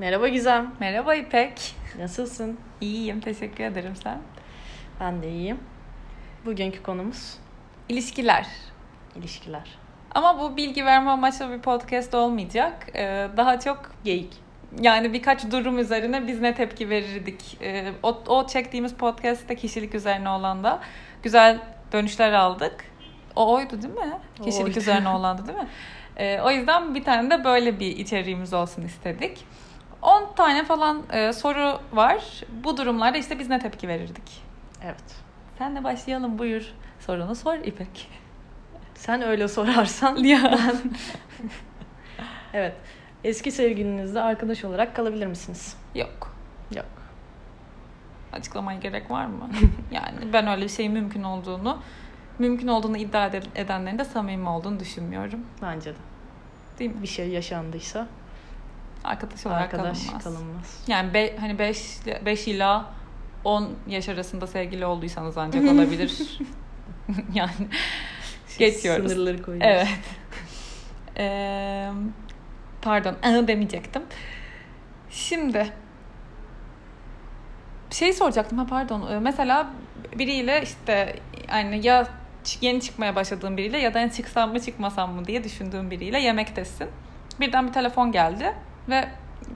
Merhaba Gizem. Merhaba İpek. Nasılsın? İyiyim, teşekkür ederim sen. Ben de iyiyim. Bugünkü konumuz İlişkiler. ilişkiler. Ama bu bilgi verme amaçlı bir podcast olmayacak. Ee, daha çok Geyik. yani birkaç durum üzerine biz ne tepki verirdik. Ee, o, o çektiğimiz podcast'te kişilik üzerine olan da güzel dönüşler aldık. O oydu değil mi? O Kişilik oydu. üzerine olandı değil mi? Ee, o yüzden bir tane de böyle bir içeriğimiz olsun istedik. 10 tane falan e, soru var. Bu durumlarda işte biz ne tepki verirdik? Evet. Senle başlayalım buyur. Sorunu sor İpek. Sen öyle sorarsan. Ya. Evet. Eski sevgilinizle arkadaş olarak kalabilir misiniz? Yok. Yok. Açıklamaya gerek var mı? yani ben öyle bir şeyin mümkün olduğunu, mümkün olduğunu iddia ede- edenlerin de samimi olduğunu düşünmüyorum. Bence de. Değil mi? Bir şey yaşandıysa Arkadaş olarak arkadaş kalınmaz. kalınmaz. Yani be, hani 5 5 ila 10 yaş arasında sevgili olduysanız ancak olabilir. yani geçiyoruz. Sınırları koyuyoruz. Evet. Ee, pardon, ı demeyecektim. Şimdi şey soracaktım ha pardon. Mesela biriyle işte yani ya yeni çıkmaya başladığım biriyle ya da yani çıksam mı çıkmasam mı diye düşündüğüm biriyle yemektesin. Birden bir telefon geldi ve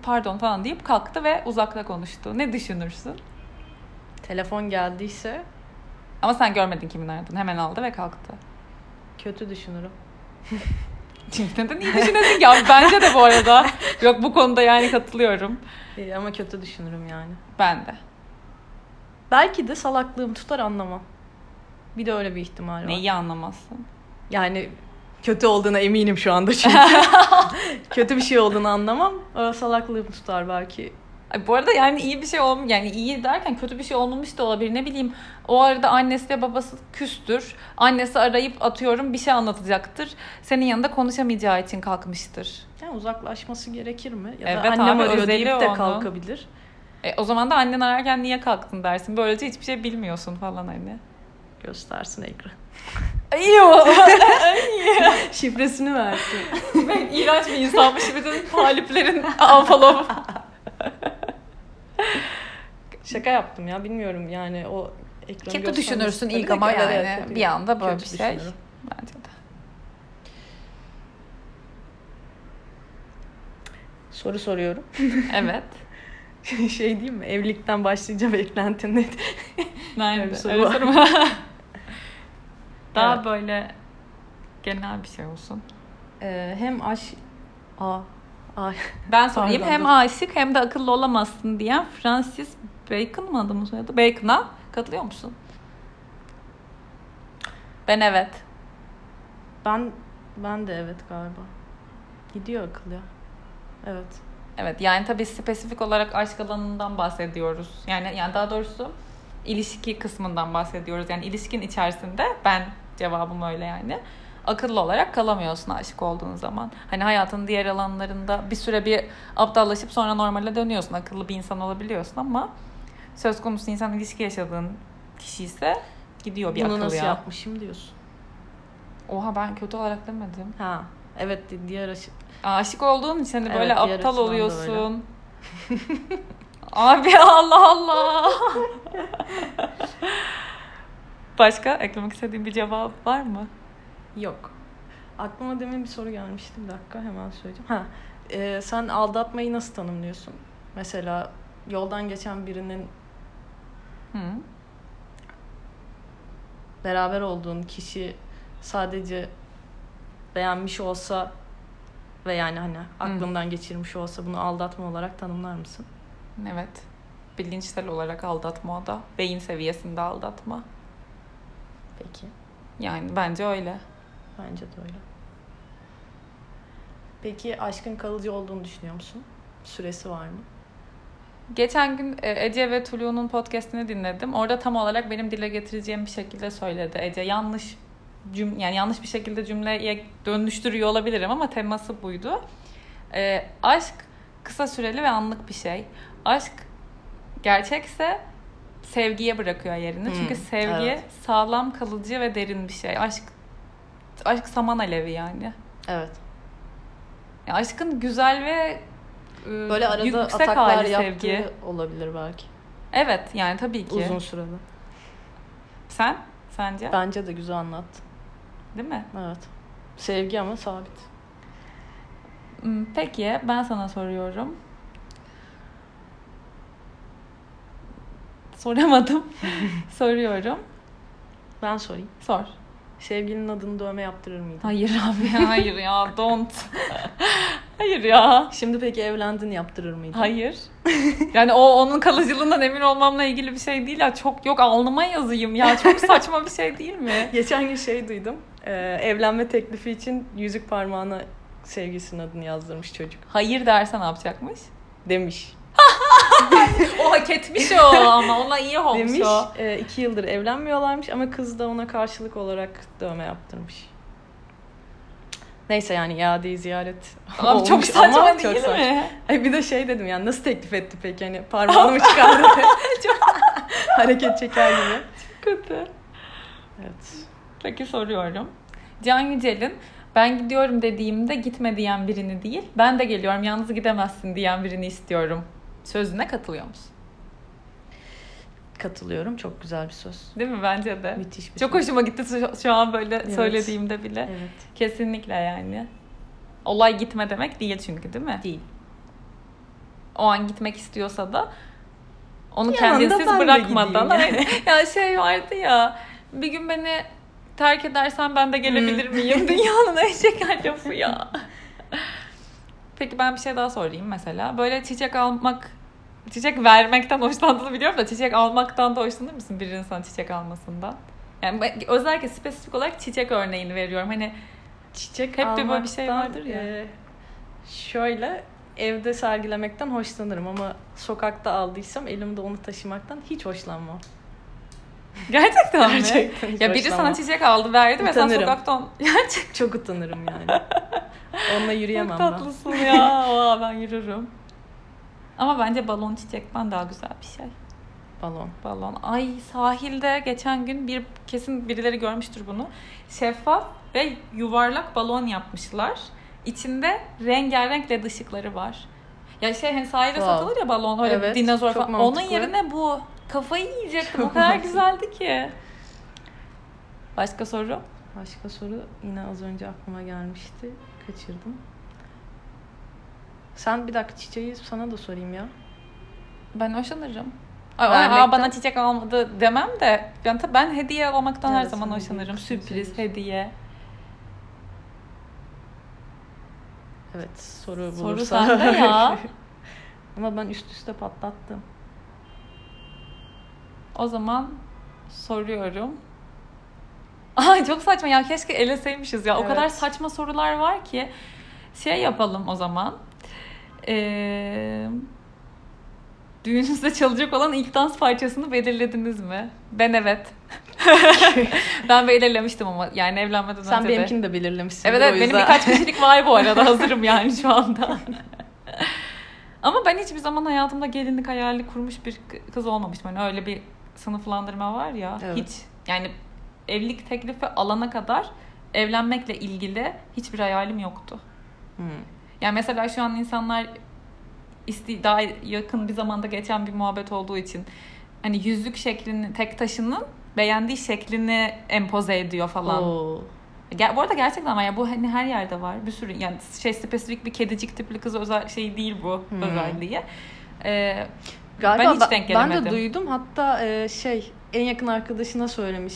pardon falan deyip kalktı ve uzakta konuştu. Ne düşünürsün? Telefon geldiyse Ama sen görmedin kimin aradığını. Hemen aldı ve kalktı. kötü düşünürüm. Neden iyi düşünesin ya? Bence de bu arada. Yok bu konuda yani katılıyorum. Ee, ama kötü düşünürüm yani. Ben de. Belki de salaklığım tutar anlamam. Bir de öyle bir ihtimal var. Neyi anlamazsın? Yani kötü olduğuna eminim şu anda çünkü. kötü bir şey olduğunu anlamam. Ö, Salaklığım tutar belki. Ay, bu arada yani iyi bir şey olm yani iyi derken kötü bir şey olmamış da olabilir. Ne bileyim o arada annesiyle babası küstür. Annesi arayıp atıyorum bir şey anlatacaktır. Senin yanında konuşamayacağı için kalkmıştır. Yani uzaklaşması gerekir mi? Ya da Evet annem abi, arıyor deyip de onun. kalkabilir. E, o zaman da annen ararken niye kalktın dersin. Böylece hiçbir şey bilmiyorsun falan hani. Göstersin ekran. İyi o. Şifresini versin. ben iğrenç bir insanmış. Bütün taliplerin unfollow. Şaka yaptım ya bilmiyorum yani o ekranı Kötü düşünürsün ilk ama yani evet, bir anda böyle bir şey. düşünürüm. Bence de. Soru soruyorum. Evet. şey diyeyim mi? Evlilikten başlayınca beklentin nedir? Nerede? Öyle soru Öyle soru? Daha Evet. böyle genel bir şey olsun. Ee, hem aş... Aa, ay. Ben sorayım. Pardon, hem aşık hem de akıllı olamazsın diyen Francis Bacon mı adamın soyadı? Bacon'a katılıyor musun? Ben evet. Ben ben de evet galiba. Gidiyor akıl ya. Evet. Evet yani tabii spesifik olarak aşk alanından bahsediyoruz. Yani yani daha doğrusu ilişki kısmından bahsediyoruz. Yani ilişkin içerisinde ben cevabım öyle yani. Akıllı olarak kalamıyorsun aşık olduğun zaman. Hani hayatın diğer alanlarında bir süre bir aptallaşıp sonra normale dönüyorsun. Akıllı bir insan olabiliyorsun ama söz konusu insan ilişki yaşadığın kişi ise gidiyor bir Bunu akıl nasıl ya. yapmışım diyorsun. Oha ben kötü olarak demedim. Ha. Evet di- diğer aşı... Aşık olduğun için hani Evet, böyle diğer aptal oluyorsun. Abi Allah Allah. Başka eklemek istediğin bir cevap var mı? Yok. Aklıma demin bir soru gelmişti. Bir dakika hemen söyleyeceğim. Ha. e, sen aldatmayı nasıl tanımlıyorsun? Mesela yoldan geçen birinin Hı. beraber olduğun kişi sadece beğenmiş olsa ve yani hani aklından geçirmiş olsa bunu aldatma olarak tanımlar mısın? Evet. Bilinçsel olarak aldatma o da. Beyin seviyesinde aldatma. Peki. Yani bence öyle. Bence de öyle. Peki aşkın kalıcı olduğunu düşünüyor musun? Süresi var mı? Geçen gün e, Ece ve Tulu'nun podcastini dinledim. Orada tam olarak benim dile getireceğim bir şekilde söyledi. Ece yanlış cüm yani yanlış bir şekilde cümleye dönüştürüyor olabilirim ama teması buydu. E, aşk kısa süreli ve anlık bir şey. Aşk gerçekse sevgiye bırakıyor yerini. Hmm, Çünkü sevgi evet. sağlam, kalıcı ve derin bir şey. Aşk aşk saman alevi yani. Evet. Ya aşkın güzel ve e, Böyle arada yüksek ataklar hali yaptığı sevgi. olabilir belki. Evet yani tabii ki. Uzun sürede. Sen? Sence? Bence de güzel anlattın. Değil mi? Evet. Sevgi ama sabit. Hmm, Peki ben sana soruyorum. Soramadım. Soruyorum. Ben sorayım. Sor. Sevgilinin adını dövme yaptırır mıydın? Hayır abi hayır ya don't. hayır ya. Şimdi peki evlendin yaptırır mıydın? Hayır. Yani o onun kalıcılığından emin olmamla ilgili bir şey değil ya. Çok yok alnıma yazayım ya. Çok saçma bir şey değil mi? Geçen gün şey duydum. Ee, evlenme teklifi için yüzük parmağına sevgilisinin adını yazdırmış çocuk. Hayır dersen ne yapacakmış? Demiş. O hak etmiş o ama ona iyi olmuş Demiş. o. e, iki yıldır evlenmiyorlarmış ama kız da ona karşılık olarak dövme yaptırmış. Neyse yani iadeyi ziyaret Abi olmuş çok saçma ama değil saçma. mi? Ay bir de şey dedim yani nasıl teklif etti peki hani parmağını mı çıkardı? Hareket çeker gibi. Kötü. Evet. Peki soruyorum. Can Yücel'in ben gidiyorum dediğimde gitme diyen birini değil, ben de geliyorum yalnız gidemezsin diyen birini istiyorum. Sözüne katılıyor musun? Katılıyorum. Çok güzel bir söz. Değil mi? Bence de. Müthiş bir Çok söz. hoşuma gitti şu- an böyle Evet. söylediğimde bile. Evet. Kesinlikle yani. Olay gitme demek değil çünkü değil mi? Değil. O an gitmek istiyorsa da onu Yanında de bırakmadan. yani. ya şey vardı ya bir gün beni terk edersen ben de gelebilir miyim? Dünyanın en şeker lafı ya. Peki ben bir şey daha sorayım mesela. Böyle çiçek almak, çiçek vermekten hoşlandığını biliyorum da çiçek almaktan da hoşlanır mısın bir insan çiçek almasından? Yani özellikle spesifik olarak çiçek örneğini veriyorum. Hani Çiçek Hep böyle bir almaktan, şey vardır ya. e, şöyle evde sergilemekten hoşlanırım ama sokakta aldıysam elimde onu taşımaktan hiç hoşlanmam. gerçekten mi? Gerçekten Ya biri hoşlanmam. sana çiçek aldı verdi ve sen sokaktan gerçekten Çok utanırım yani. Onunla yürüyemem çok ben. tatlısın ya. Valla ben yürürüm. Ama bence balon çiçekten daha güzel bir şey. Balon. Balon. Ay sahilde geçen gün bir kesin birileri görmüştür bunu. Şeffaf ve yuvarlak balon yapmışlar. İçinde rengarenk led ışıkları var. Ya şey hani sahilde Wow. satılır ya balon öyle Evet, dinozor falan. Onun mantıklı. yerine bu. Kafayı yiyecektim. Çok o kadar mantıklı. güzeldi ki. Başka soru? Başka soru yine az önce aklıma gelmişti. Kaçırdım. Sen bir dakika çiçeği sana da sorayım ya. Ben hoşlanırım. Vermekten- aa, bana çiçek almadı demem de ben, ben hediye almaktan her Evet, zaman sen hoşlanırım. Sürpriz, hediye. Evet soru Soru bulursa. sende ya. Ama ben üst üste patlattım. O zaman soruyorum. Ay çok saçma ya keşke eleseymişiz ya. O Evet. kadar saçma sorular var ki. Şey yapalım o zaman. Ee, düğününüzde çalacak olan ilk dans parçasını belirlediniz mi? Ben evet. ben belirlemiştim ama yani evlenmeden Sen önce de. benimkini de belirlemişsin. Evet evet benim birkaç kişilik var bu arada hazırım yani şu anda. Ama ben hiçbir zaman hayatımda gelinlik hayali kurmuş bir kız olmamışım. Hani öyle bir sınıflandırma var ya. Evet. Hiç yani evlilik teklifi alana kadar evlenmekle ilgili hiçbir hayalim yoktu. Hmm. Yani mesela şu an insanlar isti daha yakın bir zamanda geçen bir muhabbet olduğu için hani yüzük şeklini tek taşının beğendiği şeklini empoze ediyor falan. Oo. Ger- bu arada gerçekten var ya bu hani her yerde var. Bir sürü yani şey spesifik bir kedicik tipli kız özel şey değil bu Hmm. özelliği. Ee, Galiba Ben hiç denk ben de gelemedim. duydum. Hatta e, şey en yakın arkadaşına söylemiş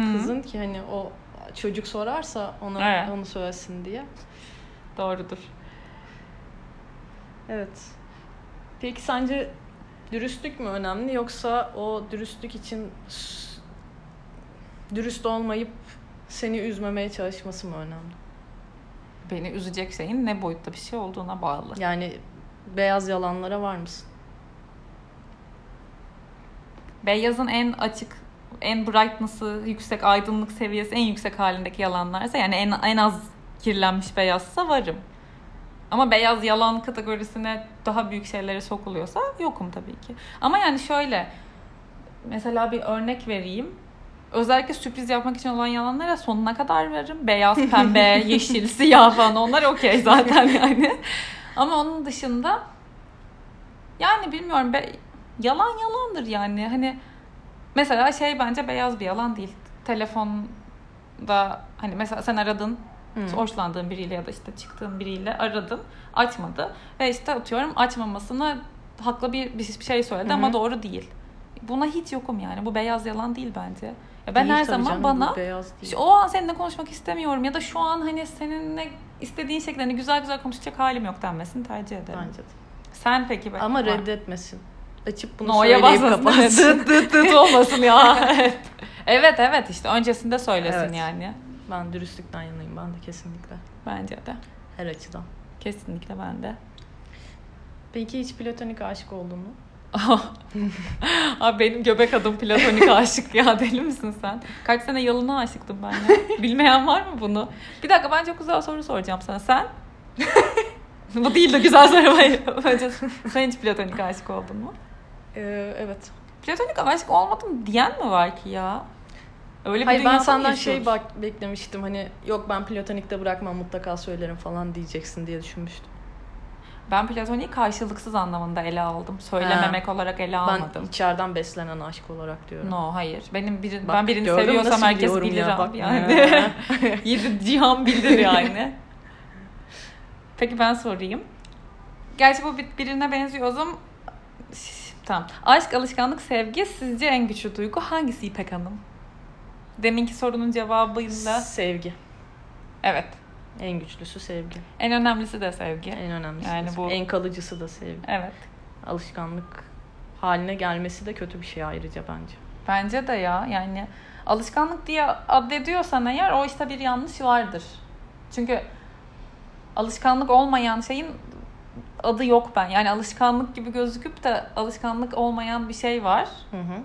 hı. kızın ki hani o çocuk sorarsa ona Evet. onu söylesin diye. Doğrudur. Evet. Peki sence dürüstlük mü önemli yoksa o dürüstlük için dürüst olmayıp seni üzmemeye çalışması mı önemli? Beni üzecek şeyin ne boyutta bir şey olduğuna bağlı. Yani beyaz yalanlara var mısın? Beyazın en açık, en brightness'ı yüksek, aydınlık seviyesi en yüksek halindeki yalanlarsa yani en, en az kirlenmiş beyazsa varım. Ama beyaz yalan kategorisine daha büyük şeylere sokuluyorsa yokum tabii ki. Ama yani şöyle mesela bir örnek vereyim. Özellikle sürpriz yapmak için olan yalanlara sonuna kadar veririm. Beyaz, pembe, yeşil, siyah falan onlar okey zaten yani. Ama onun dışında yani bilmiyorum be, yalan yalandır yani. Hani mesela şey bence beyaz bir yalan değil. Telefonda hani mesela sen aradın Hı. hoşlandığın biriyle ya da işte çıktığın biriyle aradın açmadı ve işte atıyorum açmamasına haklı bir, bir şey söyledi Hı hı. ama doğru değil. Buna hiç yokum yani. Bu beyaz yalan değil bence. Ya ben Değil her zaman canım, bana işte o an seninle konuşmak istemiyorum ya da şu an hani seninle istediğin şekilde hani güzel güzel konuşacak halim yok denmesini tercih ederim. Bence de. Sen peki Ama reddetmesin. Açıp bunu No'ya söyleyip basmasın. Dıt dıt dıt olmasın ya. evet. evet evet işte öncesinde söylesin Evet. yani. ben dürüstlükten yanayım ben de kesinlikle. Bence de. Her açıdan. Kesinlikle ben de. Peki hiç platonik aşık oldun mu? Abi benim göbek adım platonik aşık ya deli misin sen? Kaç sene yalına aşıktım ben ya. Bilmeyen var mı bunu? Bir dakika ben çok güzel soru soracağım sana. Sen? Bu değil de güzel soru. Sen hiç platonik aşık oldun mu? Ee, evet. Platonik aşık olmadım diyen mi var ki ya? Öyle bir Hayır ben senden şey bak beklemiştim hani yok ben platonikte bırakmam mutlaka söylerim falan diyeceksin diye düşünmüştüm. Ben platoniği karşılıksız anlamında ele aldım. Söylememek olarak ele Ben almadım. içeriden beslenen aşk olarak diyorum. No hayır. Benim biri, Bak, ben birini seviyorsam herkes bilir ya, bak. yani. Yedi cihan bilir yani. Peki ben sorayım. Gerçi bu bir- birine benziyor o zaman. Tamam. Aşk, alışkanlık, sevgi sizce en güçlü duygu hangisi İpek Hanım? Deminki sorunun cevabıyla Sevgi. evet. En güçlüsü sevgi. En önemlisi de sevgi. En önemlisi Yani de bu- En kalıcısı da sevgi. Evet. Alışkanlık haline gelmesi de kötü bir şey ayrıca bence. Bence de ya yani alışkanlık diye addediyorsan eğer o işte bir yanlış vardır. Çünkü alışkanlık olmayan şeyin adı yok ben. Yani alışkanlık gibi gözüküp de alışkanlık olmayan bir şey var. Hı hı.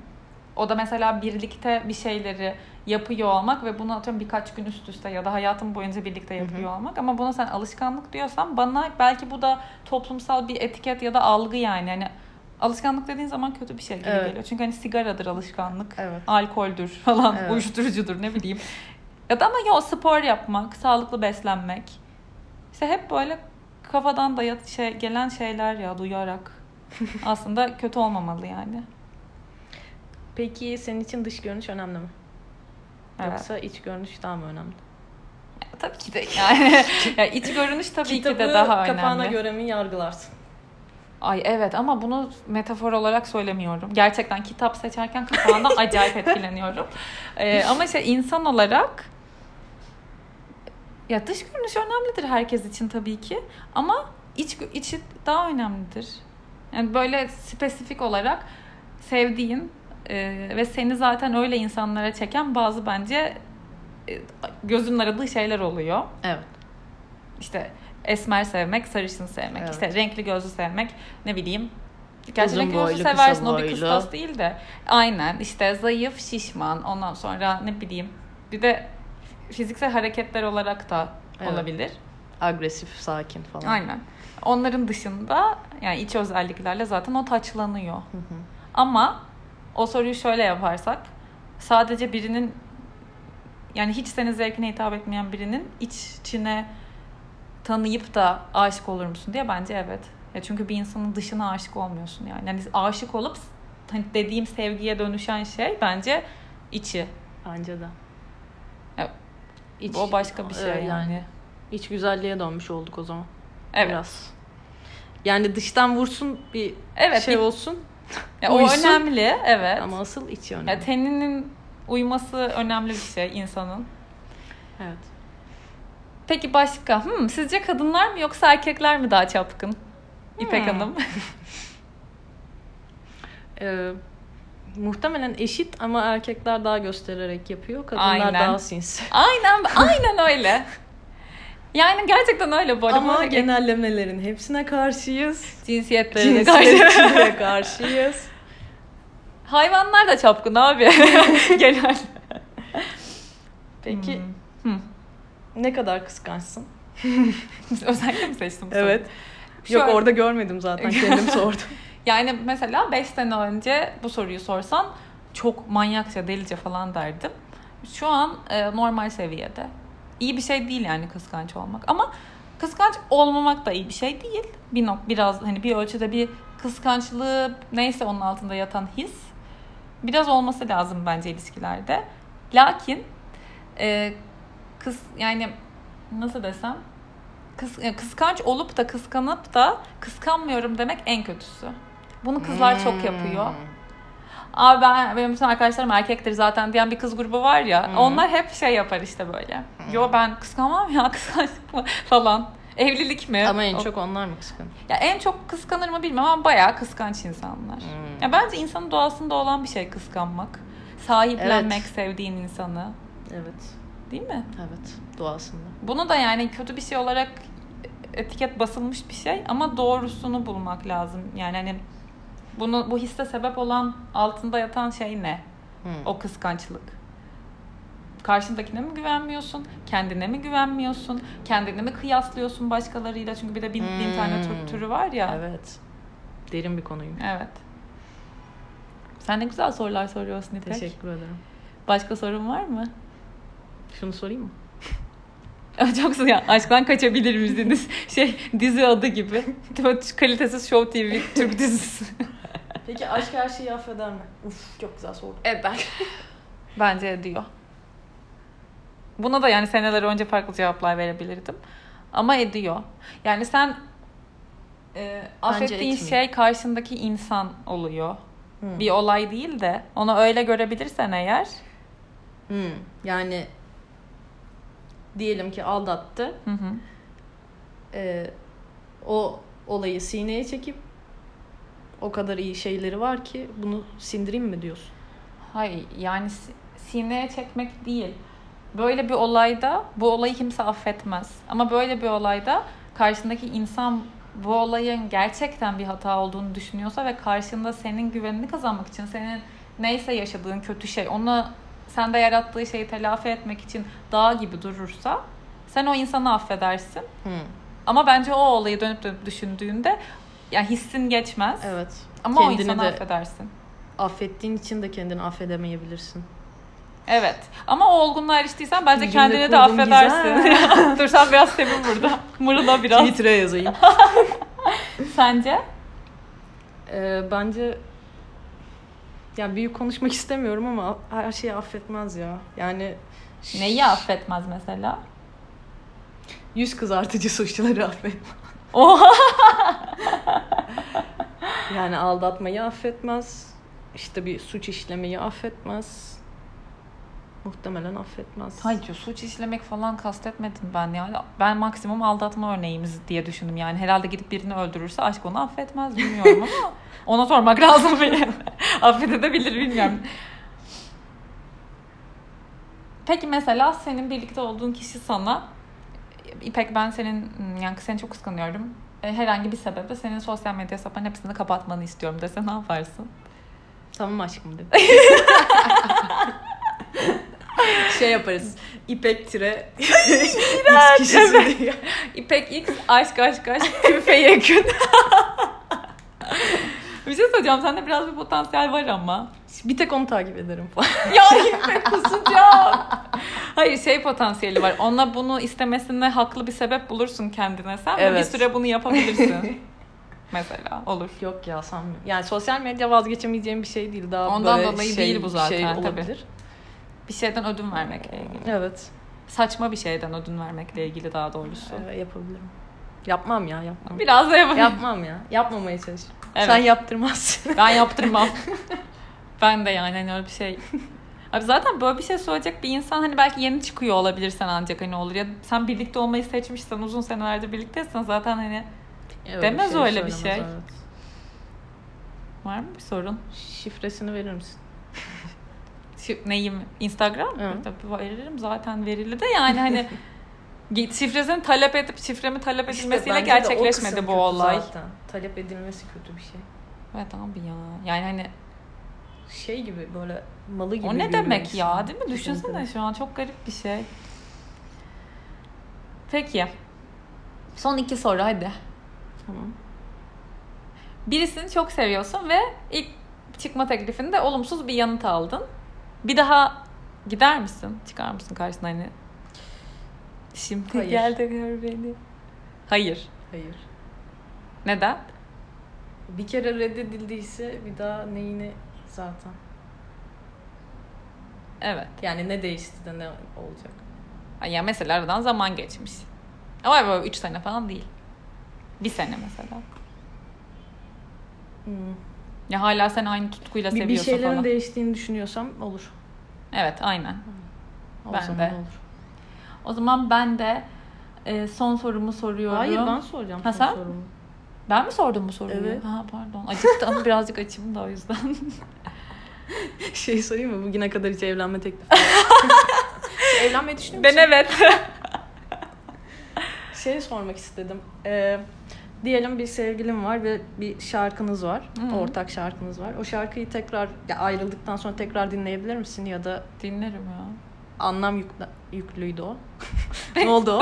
O da mesela birlikte bir şeyleri yapıyor olmak ve bunu atıyorum birkaç gün üst üste ya da hayatım boyunca birlikte yapıyor olmak. Ama buna sen alışkanlık diyorsan bana belki bu da toplumsal bir etiket ya da algı yani. Hani alışkanlık dediğin zaman kötü bir şey gibi Evet. geliyor. Çünkü hani sigaradır alışkanlık, Evet. alkoldür falan, Evet. uyuşturucudur ne bileyim. ya da ama yo spor yapmak, sağlıklı beslenmek. İşte hep böyle kafadan dayat şey gelen şeyler ya duyarak. Aslında kötü olmamalı yani. Peki senin için dış görünüş önemli mi? Evet. Yoksa iç görünüş daha mı önemli? Tabii ki de yani. ya iç görünüş tabii ki de daha kapağına önemli. göre mi yargılarsın? Ay evet ama bunu metafor olarak söylemiyorum. Gerçekten kitap seçerken kapağından acayip etkileniyorum. Ee, ama şey insan olarak ya dış görünüş önemlidir herkes için tabii ki. Ama iç içi daha önemlidir. Yani böyle spesifik olarak sevdiğin e, ve seni zaten öyle insanlara çeken bazı bence e, gözünün aradığı şeyler oluyor. Evet. İşte esmer sevmek, sarışın sevmek, Evet. işte renkli gözlü sevmek, ne bileyim. Gerçi Uzun gözlü boylu, seversin o bir kıstas değil de. Aynen işte zayıf, şişman ondan sonra ne bileyim. Bir de fiziksel hareketler olarak da Evet. olabilir. Agresif, sakin falan. Aynen. Onların dışında yani iç özelliklerle zaten o taçlanıyor. Hı hı. Ama o soruyu şöyle yaparsak sadece birinin yani hiç senin zevkine hitap etmeyen birinin iç içine tanıyıp da aşık olur musun diye bence evet. Ya çünkü bir insanın dışına aşık olmuyorsun yani. Yani aşık olup hani dediğim sevgiye dönüşen şey bence içi. Bence de. İç, o başka bir şey Evet, yani. İç güzelliğe dönmüş olduk o zaman. Evet. Biraz. Yani dıştan vursun bir Evet. şey olsun ya o uysun. önemli. Evet. ama asıl içi önemli. Ya teninin uyması önemli bir şey insanın. evet. Peki başka? Hmm, sizce kadınlar mı yoksa erkekler mi daha çapkın? İpek Hmm. Hanım. Ee, muhtemelen eşit ama erkekler daha göstererek yapıyor. Kadınlar Aynen. daha sinsi. aynen aynen öyle. Yani gerçekten öyle bu arada. Ama genellemelerin hepsine karşıyız. cinsiyetlerine karşı. Karşıyız. Hayvanlar da çapkın abi. Genel. Peki Hmm. Hmm. ne kadar kıskançsın? Özellikle mi seçtim bu? Evet. Yok Şöyle- orada görmedim zaten kendim sordum. Yani mesela 5 sene önce bu soruyu sorsan çok manyakça, delice falan derdim. Şu an e, normal seviyede. İyi bir şey değil yani kıskanç olmak. Ama Kıskanç olmamak da iyi bir şey değil. Bir nok biraz hani bir ölçüde bir kıskançlığı neyse onun altında yatan his biraz olması lazım bence ilişkilerde. Lakin e, kıs yani nasıl desem kıs, e, kıskanç olup da kıskanıp da kıskanmıyorum demek en kötüsü. Bunu kızlar çok yapıyor. Hmm. Abi ben benim bütün arkadaşlarım erkektir zaten diyen bir kız grubu var ya. Hı. Onlar hep şey yapar işte böyle. Yo ben kıskanmam ya kıskançlık mı falan. Evlilik mi? Ama en çok onlar mı kıskanıyor? ya en çok kıskanır mı bilmem ama bayağı kıskanç insanlar. Hmm. Ya bence insanın doğasında olan bir şey kıskanmak. Sahiplenmek Evet. sevdiğin insanı. Evet. Değil mi? Evet. Doğasında. Bunu da yani kötü bir şey olarak etiket basılmış bir şey ama doğrusunu bulmak lazım. Yani hani bunu bu hisse sebep olan altında yatan şey ne? Hmm. O kıskançlık. Karşındakine mi güvenmiyorsun? Kendine mi güvenmiyorsun? Kendini mi kıyaslıyorsun başkalarıyla? Çünkü bir de bin, bin tane tür- Hmm. türü var ya. Evet. Derin bir konuymuş. Evet. Sen ne güzel sorular soruyorsun İpek. Teşekkür ederim. Başka sorun var mı? Şunu sorayım mı? Çok. Ya, aşktan kaçabilir misiniz? Şey dizi adı gibi. Kalitesiz Show TV Türk dizisi. Peki aşk her şeyi affeder mi? Uf çok güzel soru. Eder. Bence ediyor. Buna da yani seneler önce farklı cevaplar verebilirdim. Ama ediyor. Yani sen e, affettiğin etmiyor. şey karşındaki insan oluyor. Hmm. Bir olay değil de onu öyle görebilirsen eğer Hmm. Yani diyelim ki aldattı. hı hı. Ee, o olayı sineye çekip o kadar iyi şeyleri var ki bunu sindireyim mi diyorsun? Hayır yani si- sineye çekmek değil. Böyle bir olayda bu olayı kimse affetmez. Ama böyle bir olayda karşındaki insan bu olayın gerçekten bir hata olduğunu düşünüyorsa ve karşında senin güvenini kazanmak için senin neyse yaşadığın kötü şey onu sende yarattığı şeyi telafi etmek için dağ gibi durursa sen o insanı affedersin. Hmm. Ama bence o olayı dönüp dönüp düşündüğünde yani hissin geçmez. Evet. Ama o Kendini insanı de- affedersin. Affettiğin için de kendini affedemeyebilirsin. Evet. Ama o olgunluğa eriştiysen bence cümle kendini de affedersin. Dur sen biraz sevin burada. Mırla biraz. Twitter'a yazayım. Sence? Ee, bence ya büyük konuşmak istemiyorum ama her şeyi affetmez ya. Yani Neyi affetmez mesela? yüz kızartıcı suçları affetmez. Oha. Yani aldatmayı affetmez. İşte bir suç işlemeyi affetmez. Muhtemelen affetmez. Hayır suç işlemek falan kastetmedim ben yani. Ben maksimum aldatma örneğimiz diye düşündüm yani. Herhalde gidip birini öldürürse aşk onu affetmez bilmiyorum ama ona sormak lazım benim. Affedebilir bilmiyorum. Peki mesela senin birlikte olduğun kişi sana İpek ben senin yani seni çok kıskanıyorum. E, Herhangi bir sebeple senin sosyal medya hesaplarının hepsini kapatmanı istiyorum dese ne yaparsın? Tamam aşkım dedim. şey yaparız. İpek tire X kişisi. İpek X aşk aşk aşk küfe yekün. bir şey söyleyeceğim sende biraz bir potansiyel var ama. Bir tek onu takip ederim falan. Ya İpek kusacağım. Hayır şey potansiyeli var. Ona bunu istemesine haklı bir sebep bulursun kendine sen ve bir Evet. süre bunu yapabilirsin. Mesela olur. Yok ya sanmıyorum. Yani sosyal medya vazgeçemeyeceğim bir şey değil. Daha Ondan böyle dolayı şey, değil bu zaten, Şey tabii. olabilir. Bir şeyden ödün vermekle ilgili. Evet. Saçma bir şeyden ödün vermekle ilgili daha doğrusu. Ee, yapabilirim. Yapmam ya yapmam. Biraz da yapayım. Yapmam ya. Yapmamaya çalış. Evet. Sen yaptırmazsın. Ben yaptırmam. ben de yani hani öyle bir şey. Abi zaten böyle bir şey söyleyecek bir insan hani belki yeni çıkıyor olabilirsen ancak hani olur ya sen birlikte olmayı seçmişsen uzun senelerdir birlikteysen zaten hani Öyle Demez şey öyle bir şey. evet. var mı bir sorun? Şifresini verir misin? Neyim? Instagram? Evet. Tabii veririm zaten verili de yani hani şifresini talep edip şifremi talep edilmesiyle o gerçekleşmedi bu olay. Zaten. Talep edilmesi kötü bir şey. Evet abi ya. Yani hani Şey gibi böyle malı gibi. o ne demek ya değil mi? Düşünsene şu an çok garip bir şey. Peki. Son iki soru hadi. Tamam. Birisini çok seviyorsun ve ilk çıkma teklifinde olumsuz bir yanıt aldın. Bir daha gider misin? Çıkar mısın karşısına hani? Şimdi Hayır. gel de gör beni. Hayır. Hayır. Neden? Bir kere reddedildiyse bir daha neyini zaten. Evet. Yani ne değişti de ne olacak? Ya mesela aradan zaman geçmiş. Ama böyle 3 sene falan değil. Bir sene mesela. Hmm. Ya hala sen aynı tutkuyla Bir, bir seviyorsun şeylerin falan. değiştiğini düşünüyorsam olur. Evet aynen. O Ben zaman de. olur. O zaman ben de e, son sorumu soruyorum. Hayır ben soracağım. Ha, son sen? sorumu. Ben mi sordum bu soruyu? Evet. Ha pardon. Acıktım birazcık açım da o yüzden. Şey sorayım mı? Bugüne kadar hiç evlenme teklifi Evlenmeyi düşünüyor musun? ben evet. Şey sormak istedim. Ee, diyelim bir sevgilim var ve bir şarkınız var. Hı. Ortak şarkınız var. O şarkıyı tekrar ya ayrıldıktan sonra tekrar dinleyebilir misin ya da Dinlerim ya. anlam yükle, yüklüydü o. ne oldu o?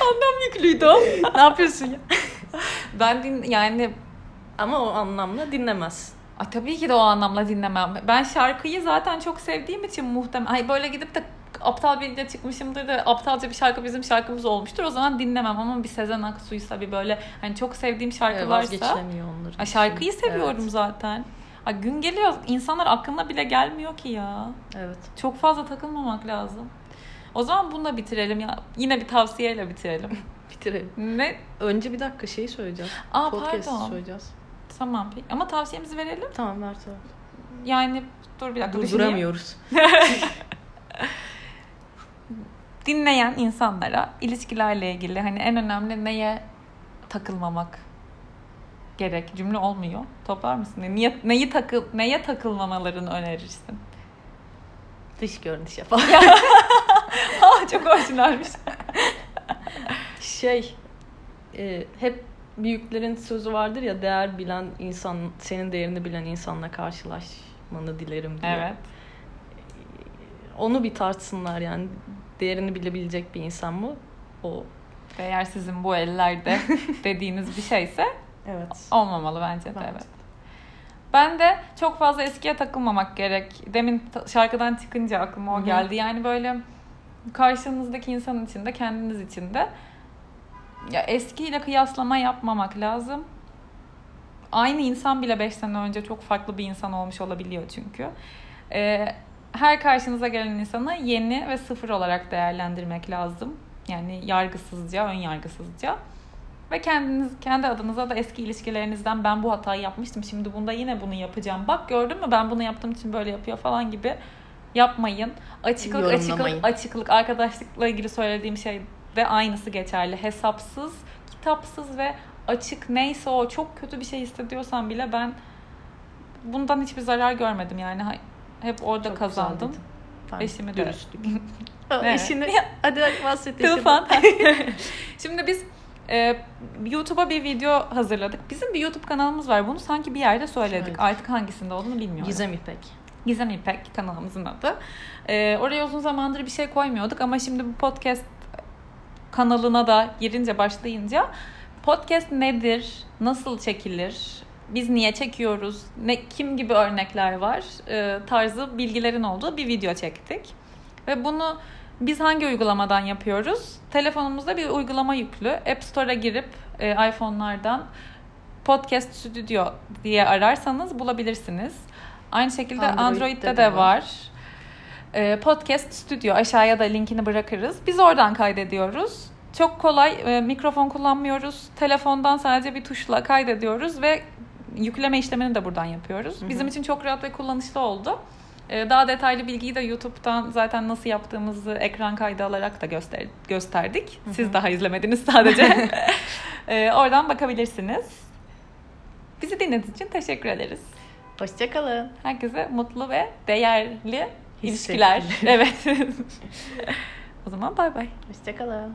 Anlam yüklüydü o. ne yapıyorsun ya? Ben din yani Ama o anlamla dinlemez. Ay tabii ki de o anlamda dinlemem. Ben şarkıyı zaten çok sevdiğim için muhtemelen ay böyle gidip de aptal biriyle çıkmışımdır da aptalca bir şarkı bizim şarkımız olmuştur. O zaman dinlemem ama bir Sezen Aksu'ysa bir böyle hani çok sevdiğim şarkılarsa Vazgeçilemiyor onların. Ay şarkıyı seviyorum Evet. zaten. Ay gün geliyor insanlar aklına bile gelmiyor ki ya. Evet. Çok fazla takılmamak lazım. O zaman bunu da bitirelim ya. Yine bir tavsiyeyle bitirelim. Bitirelim. ne? Önce bir dakika şeyi söyleyeceğiz. Aa Podcast'ı pardon. söyleyeceğiz. Tamam peki. Ama tavsiyemizi verelim. Tamam ver tamam. Yani dur bir dakika. Durduramıyoruz. dinleyen insanlara ilişkilerle ilgili hani en önemli neye takılmamak gerek cümle olmuyor. Toplar mısın? Niye, neyi takıl neye takılmamalarını önerirsin? Dış görünüş yapalım. Aa, çok orijinalmiş. şey e, hep büyüklerin sözü vardır ya değer bilen insan senin değerini bilen insanla karşılaşmanı dilerim diye. evet. Onu bir tartsınlar yani değerini bilebilecek bir insan mı? O. Eğer sizin bu ellerde dediğiniz bir şeyse Evet. olmamalı bence de Bence. evet. Ben de çok fazla eskiye takılmamak gerek. Demin şarkıdan çıkınca aklıma o geldi. Yani böyle karşınızdaki insan için de kendiniz için de ya eskiyle kıyaslama yapmamak lazım. Aynı insan bile 5 sene önce çok farklı bir insan olmuş olabiliyor çünkü. Ee, her karşınıza gelen insanı yeni ve sıfır olarak değerlendirmek lazım. Yani yargısızca, ön yargısızca. Ve kendiniz kendi adınıza da eski ilişkilerinizden ben bu hatayı yapmıştım. Şimdi bunda yine bunu yapacağım. Bak gördün mü ben bunu yaptığım için böyle yapıyor falan gibi yapmayın. Açıklık, açıklık, açıklık. Arkadaşlıkla ilgili söylediğim şey de aynısı geçerli. Hesapsız, kitapsız ve açık neyse o çok kötü bir şey hissediyorsan bile ben bundan hiçbir zarar görmedim yani. Hep orada Çok kazandım. Eşimi de. dürüstlük. Evet. Eşini hadi bahset. Tufan. Şimdi biz e, YouTube'a bir video hazırladık. Bizim bir YouTube kanalımız var. Bunu sanki bir yerde söyledik. Evet. Artık hangisinde olduğunu bilmiyorum. Gizem İpek. Gizem İpek kanalımızın adı. E, oraya uzun zamandır bir şey koymuyorduk ama şimdi bu podcast kanalına da girince başlayınca podcast nedir? Nasıl çekilir? Biz niye çekiyoruz? Ne kim gibi örnekler var? E, tarzı bilgilerin olduğu bir video çektik. Ve bunu biz hangi uygulamadan yapıyoruz? Telefonumuzda bir uygulama yüklü. App Store'a girip e, iPhone'lardan Podcast Studio diye ararsanız bulabilirsiniz. Aynı şekilde Android'de Android'de, de var. var. E, Podcast Studio aşağıya da linkini bırakırız. Biz oradan kaydediyoruz. Çok kolay. e, mikrofon kullanmıyoruz. Telefondan sadece bir tuşla kaydediyoruz ve yükleme işlemini de buradan yapıyoruz. Hı hı. Bizim için çok rahat ve kullanışlı oldu. E, Daha detaylı bilgiyi de YouTube'dan zaten nasıl yaptığımızı ekran kaydı alarak da göster gösterdik. Hı Siz daha izlemediniz sadece. E, oradan bakabilirsiniz. Bizi dinlediğiniz için teşekkür ederiz. Hoşçakalın. Herkese mutlu ve değerli ilişkiler. Evet. o zaman bay bay. Hoşçakalın.